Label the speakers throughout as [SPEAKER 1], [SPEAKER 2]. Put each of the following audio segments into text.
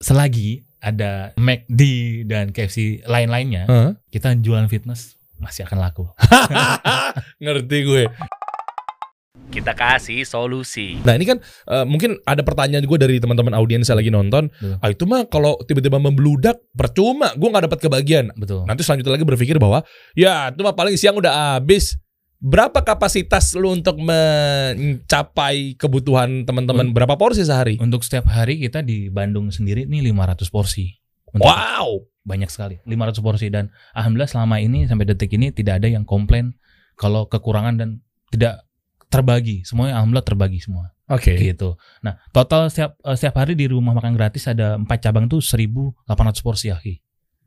[SPEAKER 1] selagi ada McD dan KFC lain-lainnya,
[SPEAKER 2] Heeh.
[SPEAKER 1] kita jualan fitness masih akan laku.
[SPEAKER 2] Ngerti gue.
[SPEAKER 1] Kita kasih solusi.
[SPEAKER 2] Nah ini kan eh, mungkin ada pertanyaan gue dari teman-teman audiens yang lagi nonton.
[SPEAKER 1] Betul.
[SPEAKER 2] Ah itu mah kalau tiba-tiba membludak percuma, gue nggak dapat kebagian.
[SPEAKER 1] Betul.
[SPEAKER 2] Nanti selanjutnya lagi berpikir bahwa ya itu mah paling siang udah habis. Berapa kapasitas lu untuk mencapai kebutuhan teman-teman? Berapa porsi sehari?
[SPEAKER 1] Untuk setiap hari kita di Bandung sendiri nih 500 porsi. Untuk
[SPEAKER 2] Wow.
[SPEAKER 1] banyak sekali 500 porsi dan alhamdulillah selama ini sampai detik ini tidak ada yang komplain kalau kekurangan dan tidak terbagi semuanya alhamdulillah terbagi semua
[SPEAKER 2] Oke.
[SPEAKER 1] gitu nah total setiap eh, setiap hari di rumah makan gratis ada empat cabang tuh 1800 porsi ya Ki.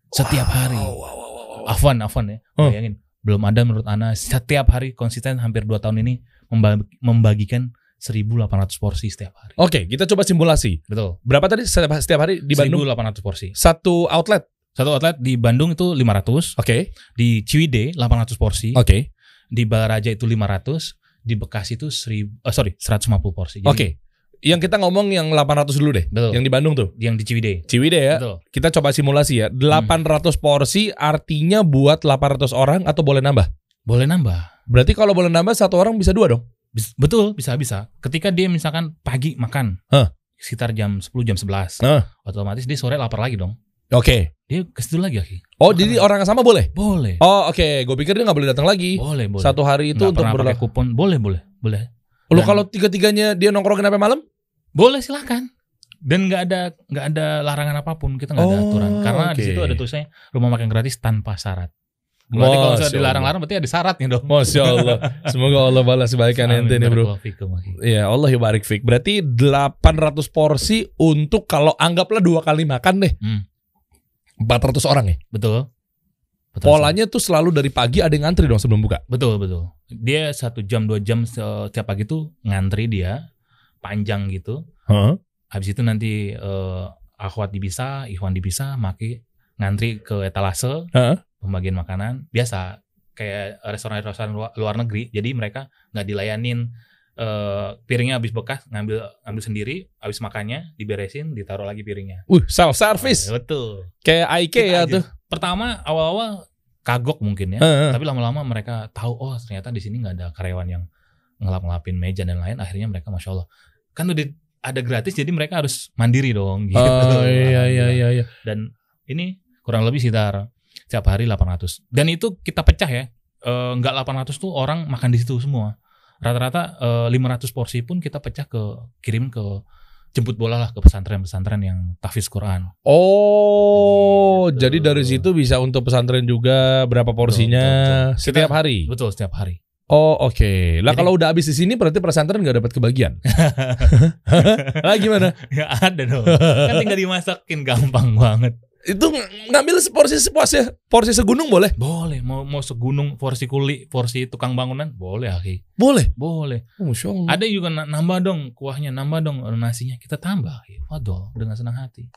[SPEAKER 1] setiap hari
[SPEAKER 2] Wow, wow, wow, wow, wow.
[SPEAKER 1] Afwan Afwan ya
[SPEAKER 2] Oh.
[SPEAKER 1] bayangin belum ada menurut Ana setiap hari konsisten hampir 2 tahun ini memba- membagikan 1800 porsi setiap hari
[SPEAKER 2] Oke, kita coba simulasi.
[SPEAKER 1] betul
[SPEAKER 2] Berapa tadi setiap, setiap hari di Bandung?
[SPEAKER 1] 1800 porsi
[SPEAKER 2] Satu outlet.
[SPEAKER 1] satu outlet di Bandung itu 500
[SPEAKER 2] Oke.
[SPEAKER 1] di Ciwidey 800 porsi
[SPEAKER 2] Oke.
[SPEAKER 1] di Balaraja itu 500, di Bekasi itu 1000 eh, sorry 150 porsi.
[SPEAKER 2] Oke. Yang kita ngomong yang 800 dulu deh.
[SPEAKER 1] Betul.
[SPEAKER 2] Yang di Bandung tuh.
[SPEAKER 1] Yang di Ciwidey.
[SPEAKER 2] Ciwidey ya.
[SPEAKER 1] Betul.
[SPEAKER 2] Kita coba simulasi ya. 800 porsi artinya buat 800 orang atau boleh nambah?
[SPEAKER 1] Boleh nambah.
[SPEAKER 2] Berarti kalau boleh nambah satu orang bisa dua dong?
[SPEAKER 1] Betul, bisa bisa. Ketika dia misalkan pagi makan.
[SPEAKER 2] Hah.
[SPEAKER 1] Sekitar jam 10 jam 11.
[SPEAKER 2] Hah.
[SPEAKER 1] Otomatis dia sore lapar lagi dong.
[SPEAKER 2] Oke.
[SPEAKER 1] Dia ke situ lagi Aki.
[SPEAKER 2] Oh,
[SPEAKER 1] Makan
[SPEAKER 2] jadi
[SPEAKER 1] lagi.
[SPEAKER 2] orang yang sama boleh?
[SPEAKER 1] boleh.
[SPEAKER 2] Oh, oke. Gue pikir dia nggak boleh datang lagi.
[SPEAKER 1] Boleh, boleh.
[SPEAKER 2] Satu hari itu
[SPEAKER 1] Nggak
[SPEAKER 2] untuk berlaku.
[SPEAKER 1] kupon. Boleh, boleh. Boleh.
[SPEAKER 2] Lo kalau tiga-tiganya dia nongkrongin sampai malam?
[SPEAKER 1] Boleh silakan. Dan nggak ada nggak ada larangan apa pun kita nggak ada
[SPEAKER 2] Oh,
[SPEAKER 1] aturan karena di
[SPEAKER 2] oke.
[SPEAKER 1] situ ada tulisannya rumah makan gratis tanpa syarat. Berarti kalau
[SPEAKER 2] Allah.
[SPEAKER 1] dilarang-larang berarti ada syaratnya dong.
[SPEAKER 2] Masya Allah. Semoga Allah balas kebaikan ente nih bro.
[SPEAKER 1] Barakallahu fikum, Aki.
[SPEAKER 2] Ya Allah barik fik. Berarti 800 porsi untuk kalau anggaplah dua kali makan deh.
[SPEAKER 1] Hmm.
[SPEAKER 2] 400 orang ya.
[SPEAKER 1] Betul. Betul.
[SPEAKER 2] Polanya tuh selalu dari pagi ada yang ngantri dong sebelum buka.
[SPEAKER 1] Betul betul. Dia satu jam dua jam setiap pagi tuh ngantri dia panjang gitu.
[SPEAKER 2] Heeh.
[SPEAKER 1] Habis itu nanti eh, akhwat dipisah, ikhwan dipisah, maki ngantri ke etalase
[SPEAKER 2] Heeh.
[SPEAKER 1] pembagian makanan biasa kayak restoran-restoran luar, luar negeri. Jadi mereka nggak dilayanin eh, piringnya habis bekas ngambil ambil sendiri, habis makannya diberesin, ditaruh lagi piringnya.
[SPEAKER 2] Uh, self service.
[SPEAKER 1] Betul.
[SPEAKER 2] Kayak IKEA
[SPEAKER 1] Kita aja.
[SPEAKER 2] tuh.
[SPEAKER 1] Pertama awal-awal kagok mungkin ya.
[SPEAKER 2] Heeh.
[SPEAKER 1] Tapi lama-lama mereka tahu oh ternyata di sini nggak ada karyawan yang ngelap-ngelapin meja dan lain. Akhirnya mereka masya Allah kan udah ada gratis jadi mereka harus mandiri dong. Gitu.
[SPEAKER 2] Oh iya iya iya iya.
[SPEAKER 1] Dan ini kurang lebih sekitar setiap hari 800. Dan itu kita pecah ya. Eh, Nggak 800 tuh orang makan di situ semua. Rata-rata eh, 500 porsi pun kita pecah ke kirim ke jemput bola lah ke pesantren-pesantren yang tahfiz Quran.
[SPEAKER 2] Oh,
[SPEAKER 1] Gitu.
[SPEAKER 2] jadi dari situ bisa untuk pesantren juga berapa porsinya
[SPEAKER 1] betul, betul.
[SPEAKER 2] setiap
[SPEAKER 1] Kita-
[SPEAKER 2] hari.
[SPEAKER 1] Betul setiap hari.
[SPEAKER 2] Oh oke. Lah
[SPEAKER 1] Jadi-
[SPEAKER 2] kalau udah habis di sini berarti pesantren nggak dapat kebagian. ah gimana?
[SPEAKER 1] Ya ada dong. Kan tinggal dimasakin gampang banget.
[SPEAKER 2] Itu ng- ngambil seporsi sepuasnya. Porsi segunung boleh?
[SPEAKER 1] Boleh mau mau segunung porsi kuli, porsi tukang bangunan, boleh Aki.
[SPEAKER 2] Boleh.
[SPEAKER 1] Boleh.
[SPEAKER 2] Oh.
[SPEAKER 1] Ada juga na- nambah dong kuahnya, nambah dong nasinya. Kita tambah. Waduh, dengan senang hati.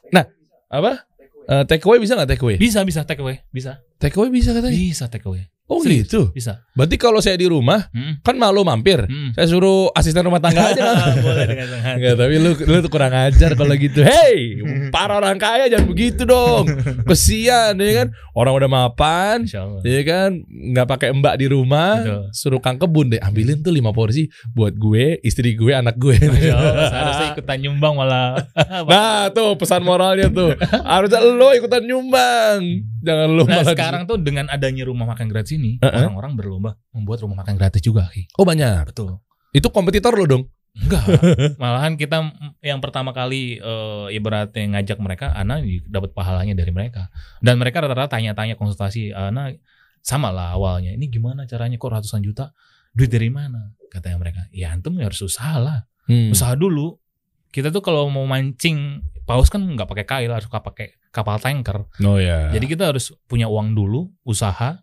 [SPEAKER 2] Apa? Eh, take away bisa nggak take away?
[SPEAKER 1] Bisa bisa take away, bisa.
[SPEAKER 2] Take away bisa katanya.
[SPEAKER 1] Bisa take away.
[SPEAKER 2] Oh
[SPEAKER 1] Serius.
[SPEAKER 2] gitu.
[SPEAKER 1] Bisa.
[SPEAKER 2] Berarti kalau saya di rumah
[SPEAKER 1] Hmm.
[SPEAKER 2] kan malu mampir.
[SPEAKER 1] Hmm.
[SPEAKER 2] Saya suruh asisten rumah tangga aja.
[SPEAKER 1] boleh dengan.
[SPEAKER 2] Enggak, tapi lu lu tuh kurang ajar kalau gitu. Hey, para orang kaya jangan begitu dong. Kesian ya kan. Orang udah mapan, ya kan nggak pakai mbak di rumah,
[SPEAKER 1] Betul.
[SPEAKER 2] suruh kang kebun deh ambilin tuh lima porsi buat gue, istri gue, anak gue.
[SPEAKER 1] Seharusnya ikutan nyumbang malah.
[SPEAKER 2] Nah tuh pesan moralnya tuh harusnya lo ikutan nyumbang, jangan lo
[SPEAKER 1] Nah
[SPEAKER 2] malah
[SPEAKER 1] sekarang tuh dengan adanya rumah makan gratis ini,
[SPEAKER 2] Uh-uh.
[SPEAKER 1] orang-orang berlomba membuat rumah makan gratis juga. Ki.
[SPEAKER 2] Oh banyak.
[SPEAKER 1] Betul.
[SPEAKER 2] Itu kompetitor lo dong.
[SPEAKER 1] Enggak. Malahan kita yang pertama kali eh, ibaratnya ngajak mereka, Ana dapat pahalanya dari mereka. Dan mereka rata-rata tanya-tanya konsultasi, Ana sama lah awalnya. Ini gimana caranya kok ratusan juta? Duit dari mana? Katanya mereka. Ya antum ya harus usaha lah.
[SPEAKER 2] Hmm.
[SPEAKER 1] Usaha dulu. Kita tuh kalau mau mancing paus kan nggak pakai kail, harus pakai kapal tanker.
[SPEAKER 2] Oh ya.
[SPEAKER 1] Jadi kita harus punya uang dulu, usaha,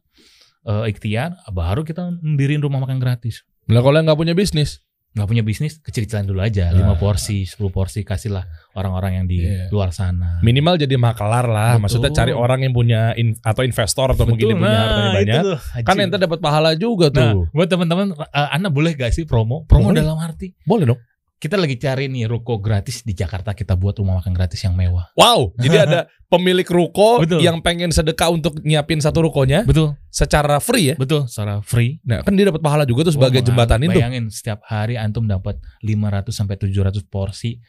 [SPEAKER 1] eh, ikhtiar, baru kita mendiriin rumah makan gratis.
[SPEAKER 2] Lah kalau nggak punya bisnis,
[SPEAKER 1] nggak punya bisnis kecil-kecilan dulu aja
[SPEAKER 2] Nah.
[SPEAKER 1] 5 porsi 10 porsi kasihlah orang-orang yang di
[SPEAKER 2] Iya.
[SPEAKER 1] luar sana
[SPEAKER 2] minimal jadi makelar lah.
[SPEAKER 1] Betul.
[SPEAKER 2] Maksudnya cari orang yang punya in- atau investor atau mungkin yang punya hartanya banyak.
[SPEAKER 1] nah, itu tuh,
[SPEAKER 2] Kan ente dapat pahala juga
[SPEAKER 1] nah
[SPEAKER 2] tuh.
[SPEAKER 1] buat teman-teman eh, anda boleh gak sih promo promo
[SPEAKER 2] Boleh.
[SPEAKER 1] dalam arti
[SPEAKER 2] Boleh dong.
[SPEAKER 1] Kita lagi cari nih ruko gratis di Jakarta kita buat rumah makan gratis yang mewah.
[SPEAKER 2] Wow, jadi ada pemilik ruko
[SPEAKER 1] Betul.
[SPEAKER 2] yang pengen sedekah untuk nyiapin satu rukonya
[SPEAKER 1] Betul,
[SPEAKER 2] secara free ya.
[SPEAKER 1] betul, secara free.
[SPEAKER 2] Nah, kan dia dapat pahala juga tuh sebagai
[SPEAKER 1] Wah,
[SPEAKER 2] jembatan itu.
[SPEAKER 1] Bayangin setiap hari antum dapat 500 sampai 700 porsi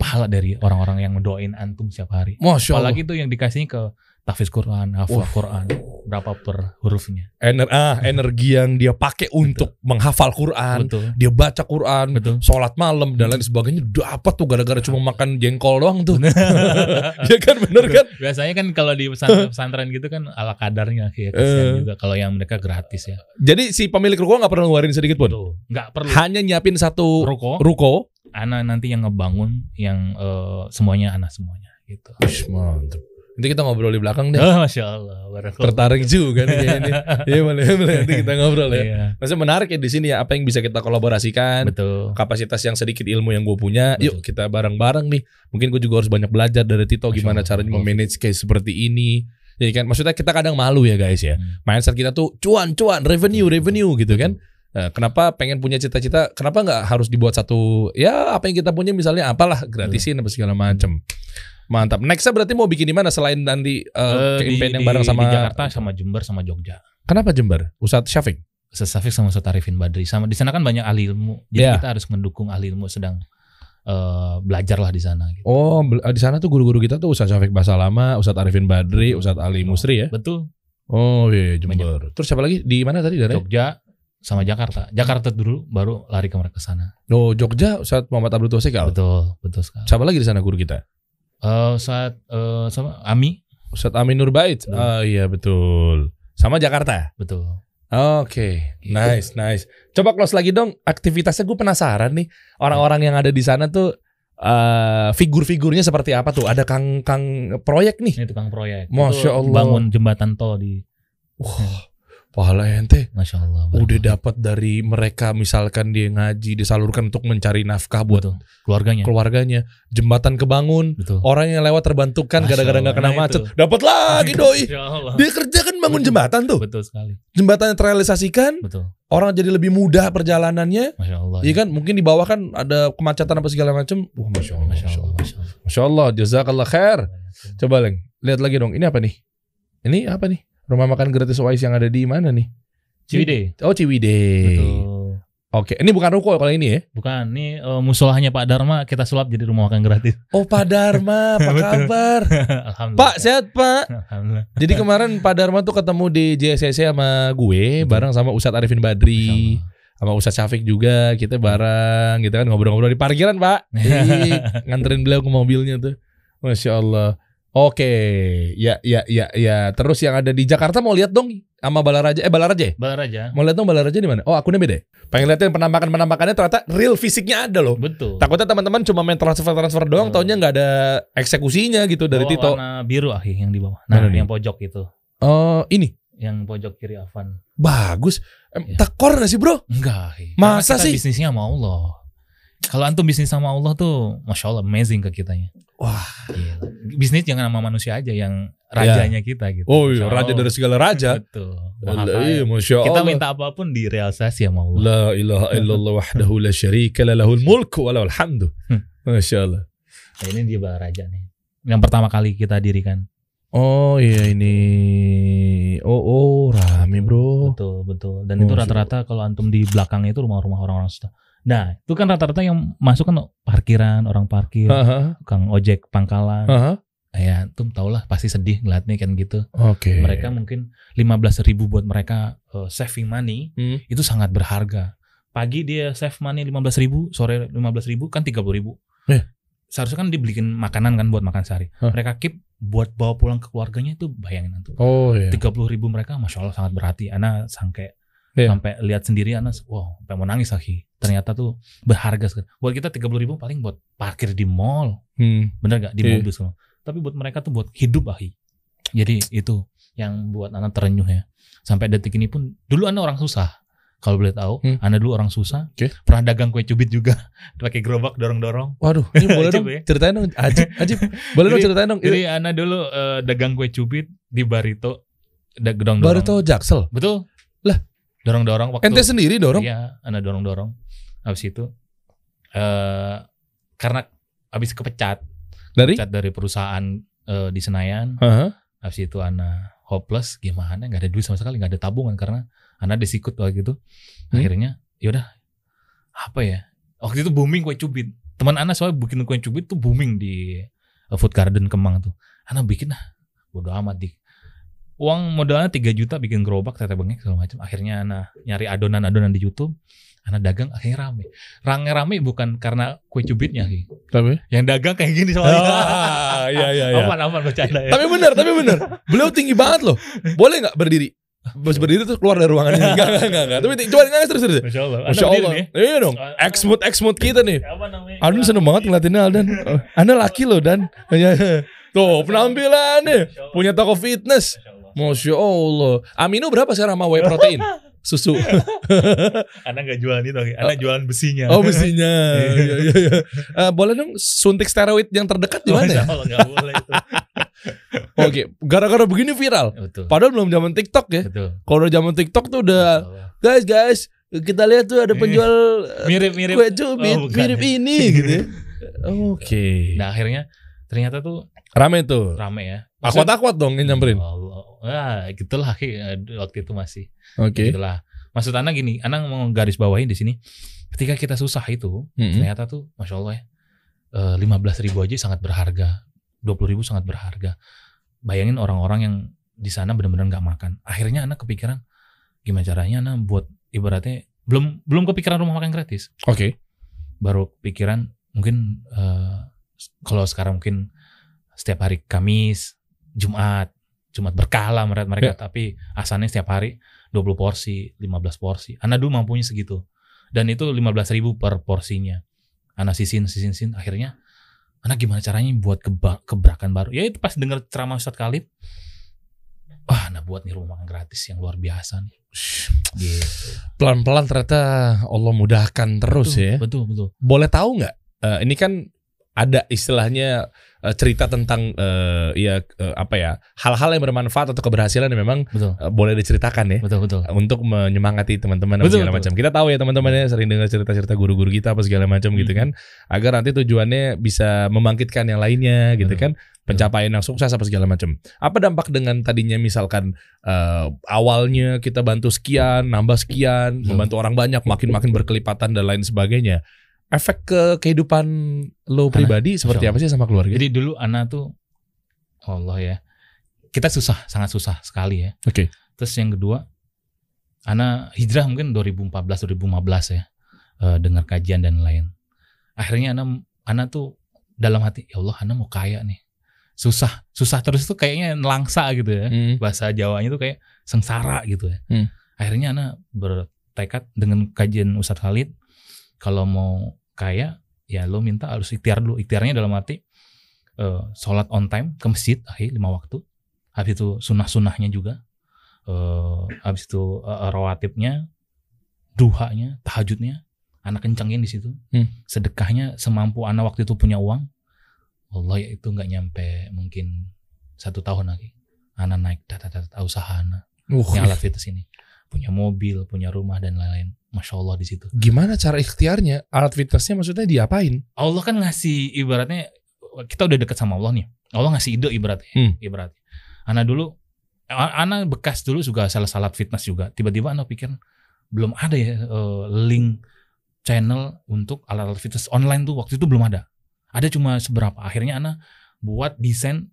[SPEAKER 1] pahala dari orang-orang yang mendoain antum setiap hari.
[SPEAKER 2] Masya Allah.
[SPEAKER 1] Apalagi itu yang dikasihnya ke tahfiz Quran, hafal
[SPEAKER 2] Wah.
[SPEAKER 1] Quran, berapa per hurufnya.
[SPEAKER 2] Ener ah, energi yang dia pakai untuk menghafal Quran,
[SPEAKER 1] Betul.
[SPEAKER 2] dia baca Quran,
[SPEAKER 1] Betul.
[SPEAKER 2] sholat malam dan lain sebagainya dapat tuh gara-gara cuma makan jengkol doang tuh. ya kan bener kan?
[SPEAKER 1] Biasanya kan kalau di pesantren, gitu kan ala kadarnya ya, kasihan
[SPEAKER 2] Eh.
[SPEAKER 1] juga kalau yang mereka gratis ya.
[SPEAKER 2] Jadi si pemilik ruko nggak pernah ngeluarin sedikit pun.
[SPEAKER 1] Betul. Nggak perlu
[SPEAKER 2] Hanya nyiapin satu
[SPEAKER 1] ruko,
[SPEAKER 2] ruko.
[SPEAKER 1] Ana nanti yang ngebangun yang eh, semuanya anak semuanya gitu.
[SPEAKER 2] Wih, mantap. Nanti kita ngobrol di belakang deh.
[SPEAKER 1] Oh, Masya Allah. barakallah.
[SPEAKER 2] Tertarik juga nih kayaknya. Iya boleh, boleh nanti kita ngobrol ya.
[SPEAKER 1] Iya,
[SPEAKER 2] Maksudnya menarik ya di sini ya apa yang bisa kita kolaborasikan.
[SPEAKER 1] betul.
[SPEAKER 2] Kapasitas yang sedikit ilmu yang gue punya,
[SPEAKER 1] Betul.
[SPEAKER 2] yuk kita bareng-bareng nih. Mungkin gue juga harus banyak belajar dari Tito
[SPEAKER 1] Masya
[SPEAKER 2] gimana
[SPEAKER 1] Allah.
[SPEAKER 2] caranya memanage case seperti ini. Ya kan, maksudnya kita kadang malu ya guys ya.
[SPEAKER 1] Hmm.
[SPEAKER 2] Mindset kita tuh cuan, cuan, revenue, revenue gitu kan. Nah, kenapa pengen punya cita-cita? Kenapa nggak harus dibuat satu? Ya apa yang kita punya misalnya apalah gratisin apa segala macem. Mantap. Nextnya berarti mau bikin di mana selain nanti uh,
[SPEAKER 1] Eh, di,
[SPEAKER 2] campaign yang bareng sama
[SPEAKER 1] di Jakarta sama Jember sama Jogja.
[SPEAKER 2] Kenapa Jember? Ustadz Syafiq.
[SPEAKER 1] Ustaz Safik sama Ustaz Arifin Badri sama di sana kan banyak ahli ilmu. Jadi
[SPEAKER 2] Iya.
[SPEAKER 1] kita harus mendukung ahli ilmu sedang eh, belajar lah di sana gitu.
[SPEAKER 2] Oh, bel- di sana tuh guru-guru kita tuh Ustadz Syafiq Basalama, Ustadz Arifin Badri, Ustadz Ali Musri ya.
[SPEAKER 1] Betul.
[SPEAKER 2] Oh iya Jember. Terus siapa lagi? Di mana tadi daerah?
[SPEAKER 1] Jogja sama Jakarta. Jakarta dulu baru lari ke mereka sana.
[SPEAKER 2] Oh Jogja Ustadz Muhammad Abdul Tosikal.
[SPEAKER 1] Betul, betul sekali.
[SPEAKER 2] Siapa lagi di sana guru kita?
[SPEAKER 1] Eh saat eh sama Ami,
[SPEAKER 2] Ustadz Amin Nurbait. Oh iya betul. Sama Jakarta.
[SPEAKER 1] betul.
[SPEAKER 2] Oke,
[SPEAKER 1] Gitu.
[SPEAKER 2] nice, nice. Coba close lagi dong. Aktivitasnya gue penasaran nih. Orang-orang yang ada di sana tuh eh figur-figurnya seperti apa tuh? Ada kang kang proyek nih.
[SPEAKER 1] Ini tukang proyek.
[SPEAKER 2] Masya
[SPEAKER 1] Itu
[SPEAKER 2] Allah.
[SPEAKER 1] Bangun jembatan tol di
[SPEAKER 2] Wah, pahala ente.
[SPEAKER 1] Masya Allah.
[SPEAKER 2] Udah dapat dari mereka misalkan dia ngaji disalurkan untuk mencari nafkah buat
[SPEAKER 1] betul. Keluarganya.
[SPEAKER 2] keluarganya. Jembatan kebangun.
[SPEAKER 1] Betul.
[SPEAKER 2] Orang yang lewat terbantukan gara-gara nggak kena
[SPEAKER 1] nah
[SPEAKER 2] macet. Dapat lagi doi. Dia kerja kan bangun
[SPEAKER 1] Betul.
[SPEAKER 2] jembatan tuh.
[SPEAKER 1] Betul sekali.
[SPEAKER 2] Jembatan yang terrealisasikan,
[SPEAKER 1] Betul.
[SPEAKER 2] orang jadi lebih mudah perjalanannya.
[SPEAKER 1] Masya Allah.
[SPEAKER 2] Iya kan mungkin di bawah kan ada kemacetan apa segala macam. Wah, masya Allah,
[SPEAKER 1] Masya
[SPEAKER 2] masya
[SPEAKER 1] Allah.
[SPEAKER 2] Allah.
[SPEAKER 1] Masya Allah.
[SPEAKER 2] Masya Allah, jazakallah khair. Coba Leng, lihat lagi dong. Ini apa nih? Ini apa nih? Rumah makan gratis Wise yang ada di mana nih?
[SPEAKER 1] Ciwidey.
[SPEAKER 2] Oh Ciwidey.
[SPEAKER 1] Betul.
[SPEAKER 2] Oke, ini bukan ruko kalau ini ya?
[SPEAKER 1] Bukan, ini eh, musolahnya Pak Dharma kita sulap jadi rumah makan gratis.
[SPEAKER 2] Oh Pak Dharma, apa kabar?
[SPEAKER 1] Alhamdulillah.
[SPEAKER 2] Pak sehat Pak.
[SPEAKER 1] Alhamdulillah.
[SPEAKER 2] Jadi kemarin Pak Dharma tuh ketemu di JSC sama gue
[SPEAKER 1] Betul.
[SPEAKER 2] bareng sama Ustadz Arifin Badri,
[SPEAKER 1] Masya
[SPEAKER 2] sama Ustadz Syafiq juga. Kita bareng gitu kan ngobrol-ngobrol di parkiran Pak. Nganterin beliau ke mobilnya tuh. Masya Allah. Oke, ya ya ya ya. Terus yang ada di Jakarta mau lihat dong sama Balaraja. Eh Balaraja ya?
[SPEAKER 1] Balaraja.
[SPEAKER 2] Mau lihat dong Balaraja di mana? Oh akunnya beda. ya? Pengen liatin penampakan penampakannya ternyata real fisiknya ada loh.
[SPEAKER 1] Betul.
[SPEAKER 2] Takutnya teman-teman cuma main transfer transfer doang,
[SPEAKER 1] Oh.
[SPEAKER 2] taunya nggak ada eksekusinya gitu dari
[SPEAKER 1] Oh,
[SPEAKER 2] Tito.
[SPEAKER 1] Warna biru akhi yang di bawah. Nah,
[SPEAKER 2] Mana nih?
[SPEAKER 1] yang pojok itu.
[SPEAKER 2] Oh ini
[SPEAKER 1] Yang pojok kiri Avan.
[SPEAKER 2] bagus. Em,
[SPEAKER 1] Iya.
[SPEAKER 2] Takor nggak sih bro?
[SPEAKER 1] Enggak, akhi.
[SPEAKER 2] Masa sih?
[SPEAKER 1] bisnisnya sama Allah. Kalau antum bisnis sama Allah tuh Masya Allah amazing ke kitanya.
[SPEAKER 2] Wah.
[SPEAKER 1] Gila. Bisnis jangan sama manusia aja yang rajanya kita gitu.
[SPEAKER 2] Oh iya, raja
[SPEAKER 1] Allah.
[SPEAKER 2] dari segala raja.
[SPEAKER 1] Betul. Maha
[SPEAKER 2] iya, Masya
[SPEAKER 1] Kita
[SPEAKER 2] Allah.
[SPEAKER 1] minta apa pun direalisasi sama Allah.
[SPEAKER 2] La ilaha illallah wahdahu la syarika la lahul mulku wa lahul hamdu.
[SPEAKER 1] Hmm.
[SPEAKER 2] Masya Allah.
[SPEAKER 1] Nah, ini dia Balaraja nih. Yang pertama kali kita dirikan.
[SPEAKER 2] Oh iya ini. Oh oh rame bro.
[SPEAKER 1] Betul, betul. Dan
[SPEAKER 2] Oh,
[SPEAKER 1] itu rata-rata kalau antum di belakangnya itu rumah-rumah orang-orang susah. Nah, itu kan rata-rata yang masuk kan parkiran, orang parkir,
[SPEAKER 2] Haha,
[SPEAKER 1] tukang ojek pangkalan.
[SPEAKER 2] haha.
[SPEAKER 1] Ya, antum tau lah pasti sedih ngeliatnya kan gitu.
[SPEAKER 2] Oke.
[SPEAKER 1] Mereka mungkin 15.000 ribu buat mereka uh, saving money
[SPEAKER 2] Hmm.
[SPEAKER 1] itu sangat berharga. Pagi dia save money 15.000 ribu, sore 15.000 ribu kan 30.000 ribu.
[SPEAKER 2] Eh.
[SPEAKER 1] Seharusnya kan dibelikin makanan kan buat makan sehari.
[SPEAKER 2] Hah.
[SPEAKER 1] Mereka keep buat bawa pulang ke keluarganya itu bayangin antum.
[SPEAKER 2] Oh iya.
[SPEAKER 1] 30 ribu mereka masya Allah sangat berarti. Ana sampai
[SPEAKER 2] Iya.
[SPEAKER 1] sampai lihat sendiri Ana wow sampai mau nangis lagi. Ternyata tuh berharga sekali. Buat kita 30 ribu paling buat parkir di mall,
[SPEAKER 2] Hmm.
[SPEAKER 1] bener gak di
[SPEAKER 2] Iya.
[SPEAKER 1] mobil semua. Tapi buat mereka tuh buat hidup ahi. Jadi itu yang buat Ana terenyuh ya. Sampai detik ini pun dulu Ana orang susah. Kalau boleh tahu,
[SPEAKER 2] Hmm.
[SPEAKER 1] Ana dulu orang susah.
[SPEAKER 2] Oke.
[SPEAKER 1] Pernah dagang kue cubit juga, pakai gerobak dorong-dorong.
[SPEAKER 2] Waduh, ini boleh dong
[SPEAKER 1] ya.
[SPEAKER 2] ceritain dong, Ajib, Ajib. Boleh dong ceritain dong.
[SPEAKER 1] Jadi Ana dulu eh, dagang kue cubit di Barito, dorong-dorong.
[SPEAKER 2] Baru tuh Jaksel.
[SPEAKER 1] Betul. Dorong-dorong waktu
[SPEAKER 2] Ente sendiri dorong?
[SPEAKER 1] Iya, Ana dorong-dorong. Habis itu eh karena habis kepecat,
[SPEAKER 2] Dari?
[SPEAKER 1] kepecat dari perusahaan eh, di Senayan,
[SPEAKER 2] Heeh.
[SPEAKER 1] habis itu Ana hopeless, gimana? nggak ada duit sama sekali, nggak ada tabungan karena Ana disikut waktu itu.
[SPEAKER 2] Hmm.
[SPEAKER 1] Akhirnya, yaudah apa ya? Waktu itu booming kue cubit. Teman Ana soalnya bikin kue cubit tuh booming di eh, Food Garden Kemang tuh. Ana bikin lah, bodo amat di uang modalnya 3 juta bikin gerobak tete bengek segala macam akhirnya ana nyari adonan-adonan di YouTube ana dagang akhirnya rame rame rame bukan karena kue cubitnya Ki.
[SPEAKER 2] Tapi?
[SPEAKER 1] yang dagang kayak gini soalnya
[SPEAKER 2] Ah, iya iya iya.
[SPEAKER 1] aman aman bercanda ya
[SPEAKER 2] Tapi bener, tapi bener. Beliau tinggi banget loh. Boleh nggak berdiri? Bos berdiri tuh keluar dari ruangan ini. Enggak, enggak, enggak, enggak. Tapi coba nangis terus terus.
[SPEAKER 1] Masya Allah
[SPEAKER 2] Masya Allah.
[SPEAKER 1] nih.
[SPEAKER 2] Iya dong. Exmut exmut kita nih.
[SPEAKER 1] apa namanya
[SPEAKER 2] Aldan seneng banget ngeliatinnya Aldan. Oh, Anda laki loh Dan. Tuh penampilannya.
[SPEAKER 1] Masya Allah.
[SPEAKER 2] Punya toko fitness.
[SPEAKER 1] Masya Allah.
[SPEAKER 2] Amino berapa sekarang sama whey protein? Susu.
[SPEAKER 1] Anda nggak jualan itu Ki. Anda jualan besinya
[SPEAKER 2] Oh besinya. Iya iya iya. Eh, boleh dong suntik steroid yang terdekat di mana
[SPEAKER 1] Masya
[SPEAKER 2] ya?
[SPEAKER 1] Boleh itu
[SPEAKER 2] Oke, gara-gara begini viral.
[SPEAKER 1] betul
[SPEAKER 2] Padahal belum zaman TikTok ya.
[SPEAKER 1] betul
[SPEAKER 2] Kalau udah zaman TikTok tuh udah
[SPEAKER 1] Allah.
[SPEAKER 2] guys guys kita lihat tuh ada penjual eh,
[SPEAKER 1] mirip-mirip
[SPEAKER 2] kue cubit
[SPEAKER 1] Oh, bukan.
[SPEAKER 2] mirip ini gitu. ya. Oke.
[SPEAKER 1] nah akhirnya ternyata tuh
[SPEAKER 2] Rame tuh.
[SPEAKER 1] rame ya
[SPEAKER 2] Akuat akuat dong yang nyamperin.
[SPEAKER 1] Allah. Wah, gitulah. Eh, waktu itu masih
[SPEAKER 2] Oke.
[SPEAKER 1] Gitulah. Maksud Ana gini, Ana mau garis bawahin di sini. Ketika kita susah itu,
[SPEAKER 2] Mm-mm.
[SPEAKER 1] ternyata tuh, masya Allah ya, lima belas ribu aja sangat berharga, dua puluh ribu sangat berharga. Bayangin orang-orang yang di sana benar-benar nggak makan. Akhirnya Ana kepikiran, gimana caranya Ana buat ibaratnya belum belum kepikiran rumah makan gratis,
[SPEAKER 2] Oke.
[SPEAKER 1] baru pikiran mungkin eh, kalau sekarang mungkin setiap hari Kamis, Jumat, Jumat berkah lah mereka, mereka tapi asalnya setiap hari 20 porsi, 15 porsi. Ana dulu mampunya segitu. Dan itu 15 ribu per porsinya. Ana sisin, sisin, sisin. Akhirnya, Ana gimana caranya buat keba kebrakan baru. Ya itu pas denger ceramah Ustadz Khalid. Wah, Ana buat nih rumah makan gratis yang luar biasa nih. Gitu.
[SPEAKER 2] Pelan-pelan ternyata Allah mudahkan terus
[SPEAKER 1] betul,
[SPEAKER 2] ya.
[SPEAKER 1] Betul, betul.
[SPEAKER 2] Boleh tahu nggak? eh, ini kan ada istilahnya eh, cerita tentang eh, ya eh, apa ya hal-hal yang bermanfaat atau keberhasilan yang memang
[SPEAKER 1] Betul,
[SPEAKER 2] eh, boleh diceritakan ya.
[SPEAKER 1] betul, betul.
[SPEAKER 2] untuk menyemangati teman-teman
[SPEAKER 1] Betul,
[SPEAKER 2] segala
[SPEAKER 1] betul.
[SPEAKER 2] macam. Kita tahu ya teman-teman ya sering dengar cerita-cerita guru-guru kita apa segala macam gitu
[SPEAKER 1] Hmm.
[SPEAKER 2] kan. Agar nanti tujuannya bisa membangkitkan yang lainnya gitu
[SPEAKER 1] Betul.
[SPEAKER 2] kan. Pencapaian yang sukses apa segala macam. Apa dampak dengan tadinya misalkan eh, awalnya kita bantu sekian, nambah sekian,
[SPEAKER 1] Betul.
[SPEAKER 2] membantu orang banyak, makin-makin berkelipatan dan lain sebagainya. Efek ke kehidupan lo pribadi seperti
[SPEAKER 1] Masya
[SPEAKER 2] apa sih sama keluarga?
[SPEAKER 1] Jadi dulu Ana tuh, Allah ya, kita susah, sangat susah sekali ya.
[SPEAKER 2] Oke.
[SPEAKER 1] Terus yang kedua, Ana hijrah mungkin 2014 2015 ya, eh, dengar kajian dan lain. Akhirnya Ana Ana tuh dalam hati, ya Allah Ana mau kaya nih. Susah, susah terus tuh kayaknya nelangsa gitu ya.
[SPEAKER 2] Hmm.
[SPEAKER 1] Bahasa Jawanya tuh kayak sengsara gitu ya.
[SPEAKER 2] Hmm.
[SPEAKER 1] Akhirnya Ana bertekad dengan kajian Ustadz Khalid, kalau mau kaya, ya lo minta harus ikhtiar dulu. Ikhtiarnya dalam arti eh, sholat on time ke masjid, akhir lima waktu. Habis itu sunnah-sunnahnya juga. Eh, habis itu eh, rawatibnya, duhanya, tahajudnya, anak kencengin di situ.
[SPEAKER 2] Hmm.
[SPEAKER 1] Sedekahnya semampu anak waktu itu punya uang. Allah ya itu nggak nyampe mungkin satu tahun lagi. Anak naik data data usaha anak
[SPEAKER 2] Uh,
[SPEAKER 1] yang alat fitness ini punya mobil, punya rumah dan lain-lain. Masya Allah di situ.
[SPEAKER 2] gimana cara ikhtiarnya? Alat fitnessnya maksudnya diapain?
[SPEAKER 1] Allah kan ngasih ibaratnya kita udah deket sama Allah nih. Allah ngasih ide ibaratnya.
[SPEAKER 2] Hmm.
[SPEAKER 1] Ibaratnya. Anak dulu, anak bekas dulu juga salah salat fitness juga. Tiba-tiba anak pikir belum ada ya eh, link channel untuk alat-alat fitness online tuh waktu itu belum ada. Ada cuma seberapa. Akhirnya anak buat desain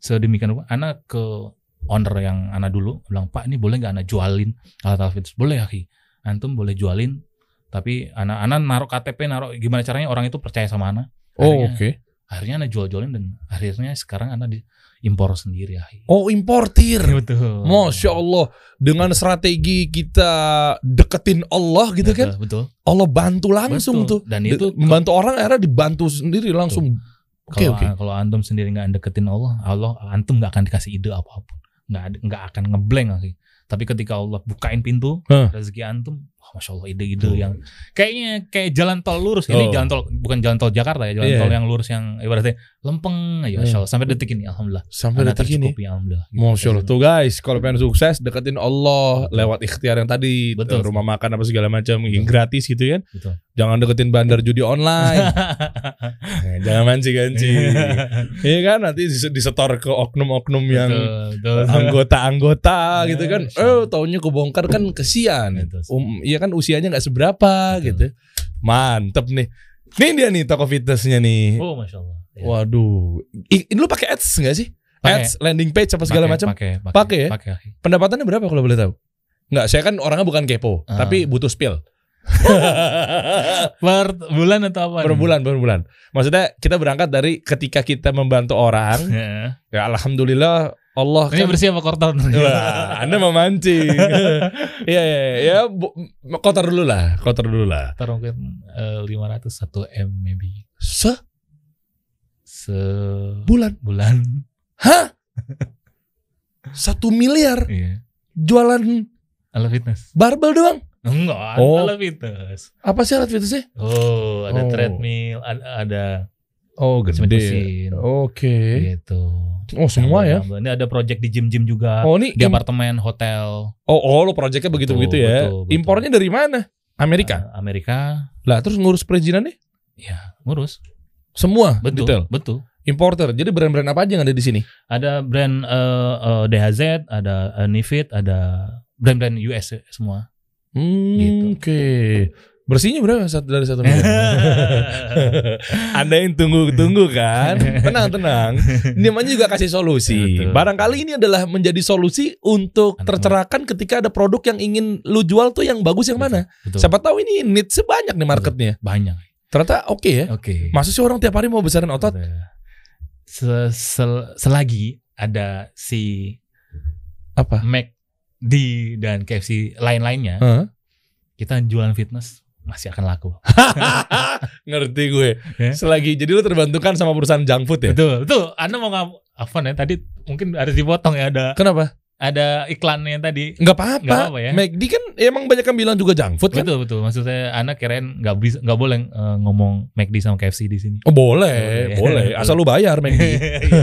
[SPEAKER 1] sedemikian rupa. Anak ke owner yang anak dulu bilang Pak ini boleh nggak anak jualin alat-alat fitness? Boleh ya Ki. Antum boleh jualin. Tapi anak-anak naruh KTP, naruh gimana caranya orang itu percaya sama anak.
[SPEAKER 2] Oh, oke.
[SPEAKER 1] akhirnya anak jual-jualin dan akhirnya sekarang anak di impor sendiri ya.
[SPEAKER 2] Oh, importir.
[SPEAKER 1] Betul.
[SPEAKER 2] Masya Allah Dengan strategi kita deketin Allah gitu kan
[SPEAKER 1] Betul, betul.
[SPEAKER 2] Allah bantu langsung
[SPEAKER 1] Betul.
[SPEAKER 2] tuh
[SPEAKER 1] Dan itu
[SPEAKER 2] Membantu orang akhirnya dibantu sendiri langsung Oke
[SPEAKER 1] kalau
[SPEAKER 2] oke
[SPEAKER 1] kalau antum sendiri nggak deketin Allah, Allah antum nggak akan dikasih ide apa pun. Nggak nggak akan ngeblank lagi. Tapi ketika Allah bukain pintu
[SPEAKER 2] Hah.
[SPEAKER 1] rezeki antum, masya Allah ide-ide yang kayaknya kayak jalan tol lurus ini
[SPEAKER 2] Oh.
[SPEAKER 1] jalan tol bukan jalan tol Jakarta ya jalan
[SPEAKER 2] Iya.
[SPEAKER 1] tol yang lurus yang ibaratnya lempeng aja masya Allah sampai detik ini alhamdulillah
[SPEAKER 2] Sampai
[SPEAKER 1] Anda
[SPEAKER 2] detik ini.
[SPEAKER 1] tercukupi alhamdulillah Gitu.
[SPEAKER 2] Masya Allah tuh guys, kalau pengen sukses deketin Allah lewat ikhtiar yang tadi,
[SPEAKER 1] Betul.
[SPEAKER 2] rumah makan apa segala macam, yang gratis gitu kan.
[SPEAKER 1] Betul.
[SPEAKER 2] Jangan deketin bandar judi online. Eh, Jangan mancing-mancing. Iya kan nanti dis- disetor ke oknum-oknum yang anggota-anggota gitu kan.
[SPEAKER 1] Masya
[SPEAKER 2] Oh, taunya kebongkar kan kesian. Um, kan usianya nggak seberapa
[SPEAKER 1] Betul.
[SPEAKER 2] gitu. Mantep nih. Nih dia nih toko fitnessnya nih.
[SPEAKER 1] oh masya Allah Ya.
[SPEAKER 2] Waduh. Ini lu pakai ads nggak sih?
[SPEAKER 1] Pakai.
[SPEAKER 2] Ads, landing page apa segala macam?
[SPEAKER 1] pakai
[SPEAKER 2] Pakai ya?
[SPEAKER 1] pakai
[SPEAKER 2] Pendapatannya berapa kalau boleh tahu? Nggak, saya kan orangnya bukan kepo,
[SPEAKER 1] Ah.
[SPEAKER 2] tapi butuh spill.
[SPEAKER 1] per bulan atau apa
[SPEAKER 2] per
[SPEAKER 1] nih?
[SPEAKER 2] bulan, per bulan. Maksudnya kita berangkat dari ketika kita membantu orang,
[SPEAKER 1] Ya.
[SPEAKER 2] ya alhamdulillah Allah
[SPEAKER 1] ini
[SPEAKER 2] kan
[SPEAKER 1] bersih apa kotor
[SPEAKER 2] Wah, Anda memancing. Iya, iya, iya. ya, bu- kotor dulu lah, kotor dulu lah.
[SPEAKER 1] Ntar mungkin eh, 500 1 m maybe
[SPEAKER 2] Sebulan.
[SPEAKER 1] sebulan
[SPEAKER 2] Hah? Satu miliar
[SPEAKER 1] iya
[SPEAKER 2] jualan
[SPEAKER 1] ala fitness
[SPEAKER 2] barbel doang?
[SPEAKER 1] enggak
[SPEAKER 2] Oh.
[SPEAKER 1] ala fitness
[SPEAKER 2] Apa sih alat fitnessnya?
[SPEAKER 1] oh ada
[SPEAKER 2] Oh.
[SPEAKER 1] treadmill ada, ada
[SPEAKER 2] Oh,
[SPEAKER 1] mesin-mesin
[SPEAKER 2] Oke.
[SPEAKER 1] gitu
[SPEAKER 2] Oh, semua ya.
[SPEAKER 1] ini ada project di gym-gym juga
[SPEAKER 2] Oh, ini
[SPEAKER 1] di
[SPEAKER 2] im-
[SPEAKER 1] apartemen hotel
[SPEAKER 2] Oh, oh lo proyeknya begitu-begitu
[SPEAKER 1] Betul,
[SPEAKER 2] ya.
[SPEAKER 1] betul, betul.
[SPEAKER 2] Impornya dari mana? Amerika.
[SPEAKER 1] Eh, Amerika
[SPEAKER 2] Lah, terus ngurus perizinannya?
[SPEAKER 1] ya ngurus
[SPEAKER 2] Semua
[SPEAKER 1] betul
[SPEAKER 2] detail.
[SPEAKER 1] betul
[SPEAKER 2] Importer. Jadi brand-brand apa aja yang ada di sini?
[SPEAKER 1] ada brand eh, eh, DHZ ada eh, Nifit ada brand-brand US semua
[SPEAKER 2] Hmm,
[SPEAKER 1] Gitu.
[SPEAKER 2] Oke. Bersihnya berapa satu dari satu miliar? Anda yang tunggu-tunggu kan? Tenang, tenang. Ini namanya juga kasih solusi.
[SPEAKER 1] Betul.
[SPEAKER 2] Barangkali ini adalah menjadi solusi untuk
[SPEAKER 1] Anak
[SPEAKER 2] tercerahkan ketika ada produk yang ingin lu jual tuh yang bagus yang mana.
[SPEAKER 1] betul
[SPEAKER 2] Siapa tahu ini need sebanyak nih marketnya.
[SPEAKER 1] banyak
[SPEAKER 2] Ternyata oke ya.
[SPEAKER 1] oke
[SPEAKER 2] Masa sih orang tiap hari mau besarin otot?
[SPEAKER 1] Se- sel- selagi ada si
[SPEAKER 2] Apa?
[SPEAKER 1] McD dan KFC lain-lainnya,
[SPEAKER 2] Hah?
[SPEAKER 1] kita jualan fitness masih akan laku.
[SPEAKER 2] Ngerti gue.
[SPEAKER 1] Ya.
[SPEAKER 2] Selagi jadi lu terbantukan sama perusahaan junk food ya?
[SPEAKER 1] Betul, betul. Anda mau ngap apa ya? Tadi mungkin harus dipotong ya ada
[SPEAKER 2] Kenapa?
[SPEAKER 1] Ada iklannya tadi.
[SPEAKER 2] Nggak apa-apa.
[SPEAKER 1] apa-apa ya.
[SPEAKER 2] McD kan emang banyak yang bilang juga junk food kan?
[SPEAKER 1] Betul, betul. Maksud saya Anda kirain nggak bisa nggak boleh eh, ngomong McD sama KFC di sini.
[SPEAKER 2] Oh, boleh,
[SPEAKER 1] Boleh.
[SPEAKER 2] boleh. Asal lu bayar McD.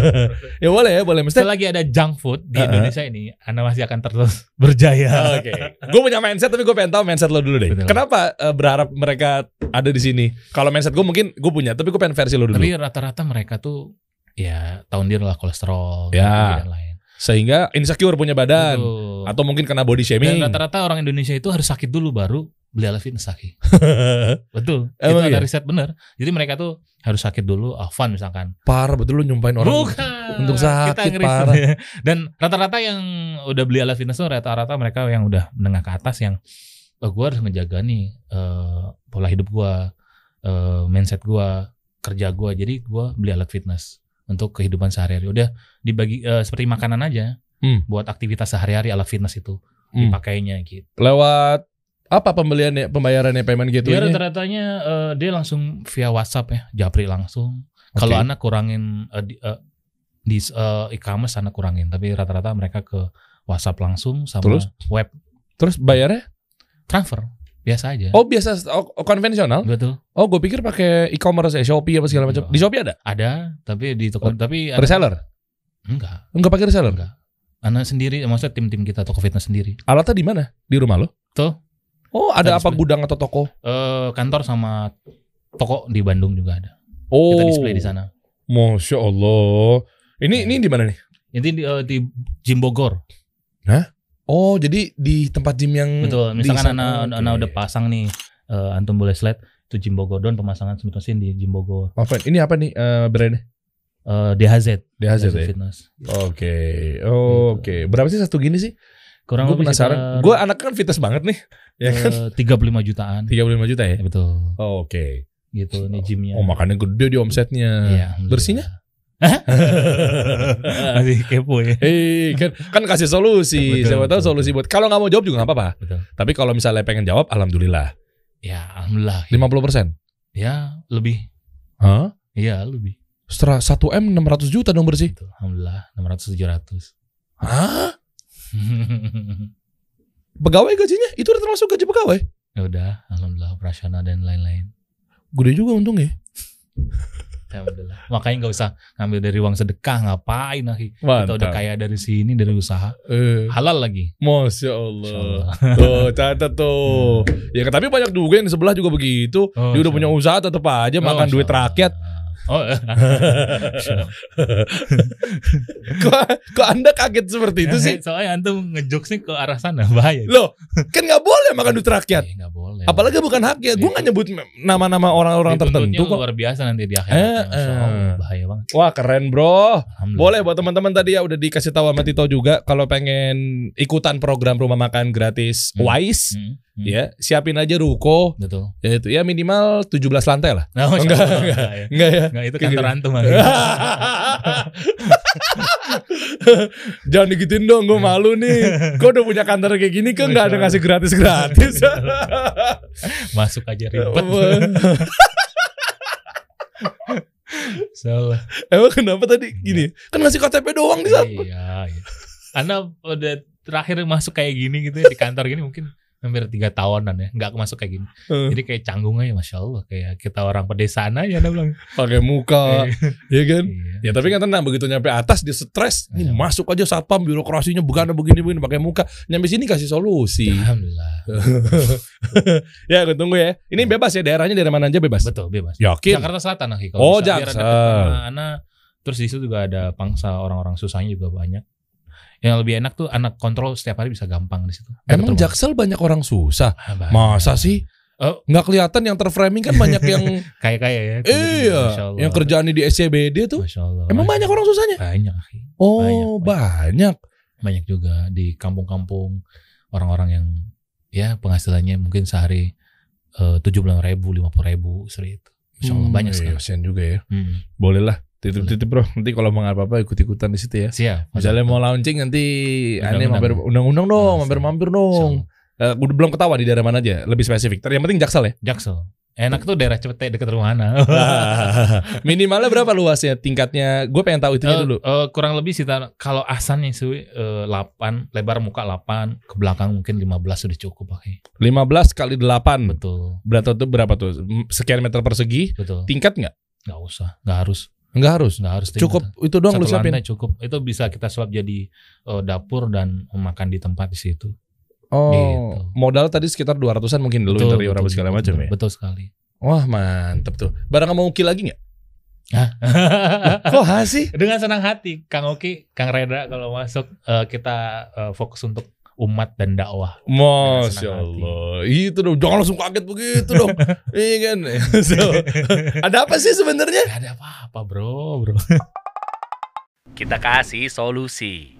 [SPEAKER 2] ya boleh ya, boleh. Mesti
[SPEAKER 1] Selagi ada junk food di
[SPEAKER 2] Uh-uh.
[SPEAKER 1] Indonesia ini, Anda masih akan terus berjaya.
[SPEAKER 2] Oke. Gue punya mindset tapi gue pengen tahu mindset lo dulu deh.
[SPEAKER 1] Betul.
[SPEAKER 2] Kenapa eh, berharap mereka ada di sini? Kalau mindset gue mungkin gue punya, tapi gue pengen versi lo dulu.
[SPEAKER 1] Tapi rata-rata mereka tuh ya tahun dia lah kolesterol
[SPEAKER 2] Ya.
[SPEAKER 1] dan lain.
[SPEAKER 2] Sehingga insecure punya badan
[SPEAKER 1] Betul.
[SPEAKER 2] atau mungkin kena body
[SPEAKER 1] Dan
[SPEAKER 2] shaming.
[SPEAKER 1] rata-rata orang Indonesia itu harus sakit dulu baru beli alat fitness sakit. Betul.
[SPEAKER 2] Emang
[SPEAKER 1] itu
[SPEAKER 2] iya?
[SPEAKER 1] ada riset benar. Jadi mereka tuh harus sakit dulu, Afan misalkan.
[SPEAKER 2] Parah betul lu nyumpahin orang.
[SPEAKER 1] Bukan.
[SPEAKER 2] untuk sakit, parah.
[SPEAKER 1] Dan rata-rata yang udah beli alat fitness tuh rata-rata mereka yang udah menengah ke atas yang oh, gue harus menjaga nih eh, pola hidup gue, eh, mindset gue, kerja gue. Jadi gue beli alat fitness untuk kehidupan sehari-hari. Udah dibagi eh, seperti makanan aja.
[SPEAKER 2] Hmm.
[SPEAKER 1] Buat aktivitas sehari-hari alat fitness itu
[SPEAKER 2] Hmm.
[SPEAKER 1] dipakainya gitu.
[SPEAKER 2] Lewat apa pembeliannya, pembayarannya, payment gitu
[SPEAKER 1] Dia rata-ratanya eh, dia langsung via WhatsApp ya, japri langsung. Kalau anak kurangin eh, di, eh, di eh, e-commerce anak kurangin, tapi rata-rata mereka ke WhatsApp langsung sama
[SPEAKER 2] Terus?
[SPEAKER 1] web
[SPEAKER 2] Terus bayarnya?
[SPEAKER 1] transfer biasa aja.
[SPEAKER 2] Oh biasa, oh, oh, konvensional?
[SPEAKER 1] Betul.
[SPEAKER 2] Oh gue pikir pakai e-commerce ya, Shopee apa segala macam. Di Shopee ada?
[SPEAKER 1] Ada, tapi di toko
[SPEAKER 2] Oh,
[SPEAKER 1] tapi ada-
[SPEAKER 2] Reseller?
[SPEAKER 1] enggak,
[SPEAKER 2] Enggak pakai reseller?
[SPEAKER 1] enggak. Anak sendiri, maksudnya tim-tim kita toko fitness sendiri.
[SPEAKER 2] Alatnya di mana? Di rumah lo?
[SPEAKER 1] Tuh.
[SPEAKER 2] Oh ada
[SPEAKER 1] Tadi
[SPEAKER 2] apa gudang atau toko?
[SPEAKER 1] Eh kantor sama toko di Bandung juga ada.
[SPEAKER 2] Oh,
[SPEAKER 1] Kita display di sana.
[SPEAKER 2] Masya Allah. Ini ini di mana nih?
[SPEAKER 1] Ini di, eh, di Jim Bogor.
[SPEAKER 2] Oh, jadi di tempat gym yang
[SPEAKER 1] Betul. Misalkan anak,
[SPEAKER 2] Oke.
[SPEAKER 1] anak udah pasang nih, eh, antum boleh slide itu Jim Bogor dan pemasangan smith machine di Jim Bogor.
[SPEAKER 2] Ini apa nih eh, brandnya?
[SPEAKER 1] Eh, DHZ.
[SPEAKER 2] DHZ ya?
[SPEAKER 1] Fitness.
[SPEAKER 2] Oke, oh, oke. Berapa sih satu gini sih?
[SPEAKER 1] Kurang
[SPEAKER 2] Gue penasaran. Gue anak kan fitness banget nih, ya kan?
[SPEAKER 1] eh, 35 jutaan.
[SPEAKER 2] 35 juta ya?
[SPEAKER 1] Betul.
[SPEAKER 2] Oh, Oke.
[SPEAKER 1] Gitu nih gymnya.
[SPEAKER 2] Oh makanya gede di omsetnya.
[SPEAKER 1] Iya.
[SPEAKER 2] Bersihnya?
[SPEAKER 1] Masih kepo ya.
[SPEAKER 2] Hei, kan kan kasih solusi.
[SPEAKER 1] Betul,
[SPEAKER 2] Siapa tahu
[SPEAKER 1] betul,
[SPEAKER 2] solusi buat. Kalau nggak mau jawab juga nggak apa-apa. Tapi kalau misalnya pengen jawab, alhamdulillah.
[SPEAKER 1] Ya, alhamdulillah.
[SPEAKER 2] 50%.
[SPEAKER 1] Ya, lebih.
[SPEAKER 2] Hah?
[SPEAKER 1] Iya, lebih.
[SPEAKER 2] Setelah 1 M 600 juta dong bersih.
[SPEAKER 1] Betul. Alhamdulillah 600 700.
[SPEAKER 2] Hah? Pegawai gajinya itu udah termasuk gaji pegawai.
[SPEAKER 1] Ya udah, alhamdulillah operasional dan lain-lain.
[SPEAKER 2] Gede juga untung ya.
[SPEAKER 1] Alhamdulillah. Makanya nggak usah ngambil dari uang sedekah, ngapain akhi? Kita udah kaya dari sini dari usaha.
[SPEAKER 2] Eh,
[SPEAKER 1] Halal lagi.
[SPEAKER 2] Masya Allah.
[SPEAKER 1] Allah.
[SPEAKER 2] Tuh, catat tuh. Ya tapi banyak juga yang di sebelah juga begitu.
[SPEAKER 1] Oh,
[SPEAKER 2] Dia udah punya usaha tetap aja
[SPEAKER 1] Oh,
[SPEAKER 2] makan duit
[SPEAKER 1] Allah. Oh,
[SPEAKER 2] kok, kok Anda kaget seperti itu sih?
[SPEAKER 1] Soalnya antum ngejokesnya ke arah sana bahaya.
[SPEAKER 2] Loh, kan nggak boleh makan duit rakyat.
[SPEAKER 1] Eh, nggak boleh.
[SPEAKER 2] Apalagi bukan haknya. Gue nggak nyebut nama-nama orang-orang tertentu kok.
[SPEAKER 1] luar biasa nanti di
[SPEAKER 2] Eh,
[SPEAKER 1] akhirat. Masya Allah,
[SPEAKER 2] eh.
[SPEAKER 1] bahaya banget.
[SPEAKER 2] Wah keren bro. Boleh buat teman-teman tadi ya udah dikasih tahu sama Tito juga kalau pengen ikutan program rumah makan gratis
[SPEAKER 1] Hmm.
[SPEAKER 2] Wise
[SPEAKER 1] Hmm, hmm.
[SPEAKER 2] ya siapin aja ruko
[SPEAKER 1] Betul.
[SPEAKER 2] ya itu ya minimal 17 lantai lah.
[SPEAKER 1] Nah, Masya
[SPEAKER 2] Enggak,
[SPEAKER 1] Allah,
[SPEAKER 2] enggak.
[SPEAKER 1] ya.
[SPEAKER 2] Enggak ya?
[SPEAKER 1] Enggak itu kantor
[SPEAKER 2] gitu.
[SPEAKER 1] antum.
[SPEAKER 2] Jangan digituin dong, gue malu nih. Gue udah punya kantor kayak gini, kok nggak ada ngasih gratis-gratis.
[SPEAKER 1] Masuk aja ribet. Salah.
[SPEAKER 2] Emang kenapa tadi gini? Kan ngasih KTP doang di sana.
[SPEAKER 1] Iya, iya. Anda udah terakhir masuk kayak gini gitu ya di kantor gini mungkin hampir tiga tahunan ya nggak masuk kayak gini
[SPEAKER 2] Eh,
[SPEAKER 1] jadi kayak canggung aja masya allah kayak kita orang pedesaan aja anda bilang
[SPEAKER 2] Pakai muka, ya kan?
[SPEAKER 1] Iya.
[SPEAKER 2] Ya tapi kan tenang begitu nyampe atas dia stres. Nih
[SPEAKER 1] Iya.
[SPEAKER 2] masuk aja satpam birokrasinya bukan begini begini pakai muka. Nyampe sini kasih solusi.
[SPEAKER 1] alhamdulillah
[SPEAKER 2] ya gue tunggu ya. Ini bebas ya daerahnya dari mana aja bebas.
[SPEAKER 1] betul bebas
[SPEAKER 2] Yakin?
[SPEAKER 1] Jakarta Selatan lagi
[SPEAKER 2] Oh,
[SPEAKER 1] Ana. terus di situ juga ada pangsa orang-orang susahnya juga banyak yang lebih enak tuh anak kontrol setiap hari bisa gampang di situ
[SPEAKER 2] Emang
[SPEAKER 1] Betul,
[SPEAKER 2] Jaksel banyak orang susah.
[SPEAKER 1] Ah.
[SPEAKER 2] Masa sih?
[SPEAKER 1] Oh.
[SPEAKER 2] Nggak kelihatan yang terframing kan banyak yang
[SPEAKER 1] kayak kayak ya
[SPEAKER 2] iya,
[SPEAKER 1] Allah.
[SPEAKER 2] yang kerjaannya di SCBD tuh.
[SPEAKER 1] Masya Allah
[SPEAKER 2] Emang banyak orang susahnya?
[SPEAKER 1] banyak.
[SPEAKER 2] Oh,
[SPEAKER 1] Banyak,
[SPEAKER 2] banyak.
[SPEAKER 1] banyak juga di kampung-kampung orang-orang yang ya penghasilannya mungkin sehari eh, tujuh puluh ribu lima puluh ribu seperti itu Masya Allah
[SPEAKER 2] Hmm,
[SPEAKER 1] banyak
[SPEAKER 2] iya,
[SPEAKER 1] sekali
[SPEAKER 2] kasihan juga ya.
[SPEAKER 1] Hmm.
[SPEAKER 2] Boleh lah. Titip-titip bro. Nanti kalau mau apa-apa ikut-ikutan di situ ya.
[SPEAKER 1] siap
[SPEAKER 2] Misalnya mau launching nanti aneh
[SPEAKER 1] Undang-undang.
[SPEAKER 2] mampir undang-undang dong, mampir-mampir
[SPEAKER 1] Insya
[SPEAKER 2] dong. Eh, udah belum ketawa di daerah mana aja, lebih spesifik. Yang penting Jaksel ya.
[SPEAKER 1] Jaksel enak tuh daerah Cepete deket rumah Ana
[SPEAKER 2] Minimalnya berapa luasnya tingkatnya? Gue pengen tahu itunya
[SPEAKER 1] Eh,
[SPEAKER 2] dulu.
[SPEAKER 1] eh, kurang lebih sih kalau asannya sih eh, 8 lebar muka 8 ke belakang mungkin 15 sudah cukup pakai
[SPEAKER 2] 15 kali 8.
[SPEAKER 1] betul
[SPEAKER 2] Berapa tuh berapa tuh? Sekian meter persegi?
[SPEAKER 1] betul
[SPEAKER 2] Tingkat nggak?
[SPEAKER 1] nggak usah nggak harus
[SPEAKER 2] Nggak harus.
[SPEAKER 1] nggak harus
[SPEAKER 2] Cukup
[SPEAKER 1] tingkat.
[SPEAKER 2] itu doang lu
[SPEAKER 1] satu
[SPEAKER 2] siapin.
[SPEAKER 1] lantai cukup itu bisa kita sulap jadi eh, dapur dan makan di tempat di situ
[SPEAKER 2] Oh,
[SPEAKER 1] Gitu.
[SPEAKER 2] modal tadi sekitar 200-an mungkin dulu interior apa segala
[SPEAKER 1] betul,
[SPEAKER 2] macam ya.
[SPEAKER 1] betul sekali
[SPEAKER 2] Wah, mantep tuh. Barang mau ukil lagi nggak?
[SPEAKER 1] Hah?
[SPEAKER 2] Kok sih?
[SPEAKER 1] dengan senang hati Kang Oki Kang Reda kalau masuk eh, kita eh, fokus untuk umat dan dakwah
[SPEAKER 2] Masya
[SPEAKER 1] hati.
[SPEAKER 2] Allah. Itu dong, jangan langsung kaget begitu dong. Iya kan? So, ada apa sih sebenarnya?
[SPEAKER 1] Gak ada apa-apa bro bro
[SPEAKER 3] Kita kasih solusi.